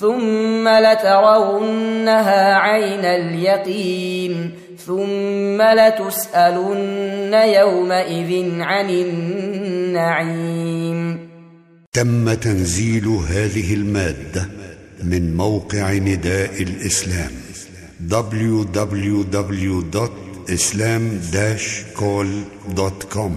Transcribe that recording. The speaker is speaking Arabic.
ثم لترونها عين اليقين ثم لتسالن يومئذ عن النعيم تم تنزيل هذه المادة من موقع نداء الإسلام www.islam-call.com